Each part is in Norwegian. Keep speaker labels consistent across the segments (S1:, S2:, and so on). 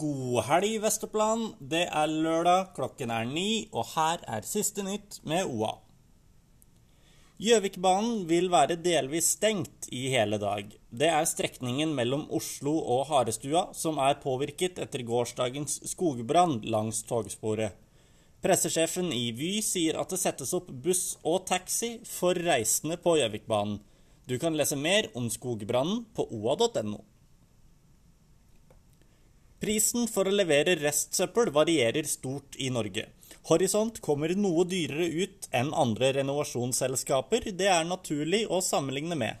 S1: God helg, Vesterplan. Det er lørdag, klokken er ni, og her er siste nytt med OA. Gjøvikbanen vil være delvis stengt i hele dag. Det er strekningen mellom Oslo og Harestua som er påvirket etter gårsdagens skogbrann langs togsporet. Pressesjefen i Vy sier at det settes opp buss og taxi for reisende på Gjøvikbanen. Du kan lese mer om skogbrannen på oa.no. Prisen for å levere restsøppel varierer stort i Norge. Horisont kommer noe dyrere ut enn andre renovasjonsselskaper det er naturlig å sammenligne med.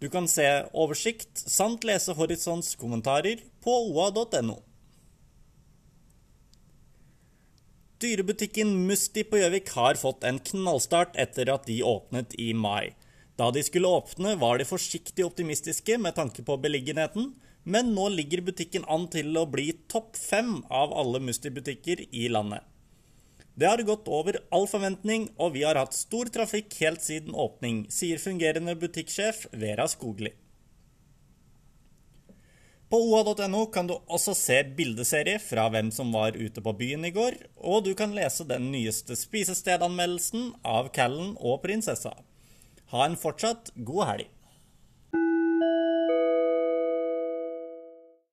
S1: Du kan se oversikt samt lese Horisonts kommentarer på oa.no. Dyrebutikken Musti på Gjøvik har fått en knallstart etter at de åpnet i mai. Da de skulle åpne, var de forsiktig optimistiske med tanke på beliggenheten, men nå ligger butikken an til å bli topp fem av alle Musti-butikker i landet. Det har gått over all forventning, og vi har hatt stor trafikk helt siden åpning, sier fungerende butikksjef Vera Skogli. På oa.no kan du også se bildeserie fra hvem som var ute på byen i går, og du kan lese den nyeste spisestedanmeldelsen av Callen og prinsessa. Ha en fortsatt god helg.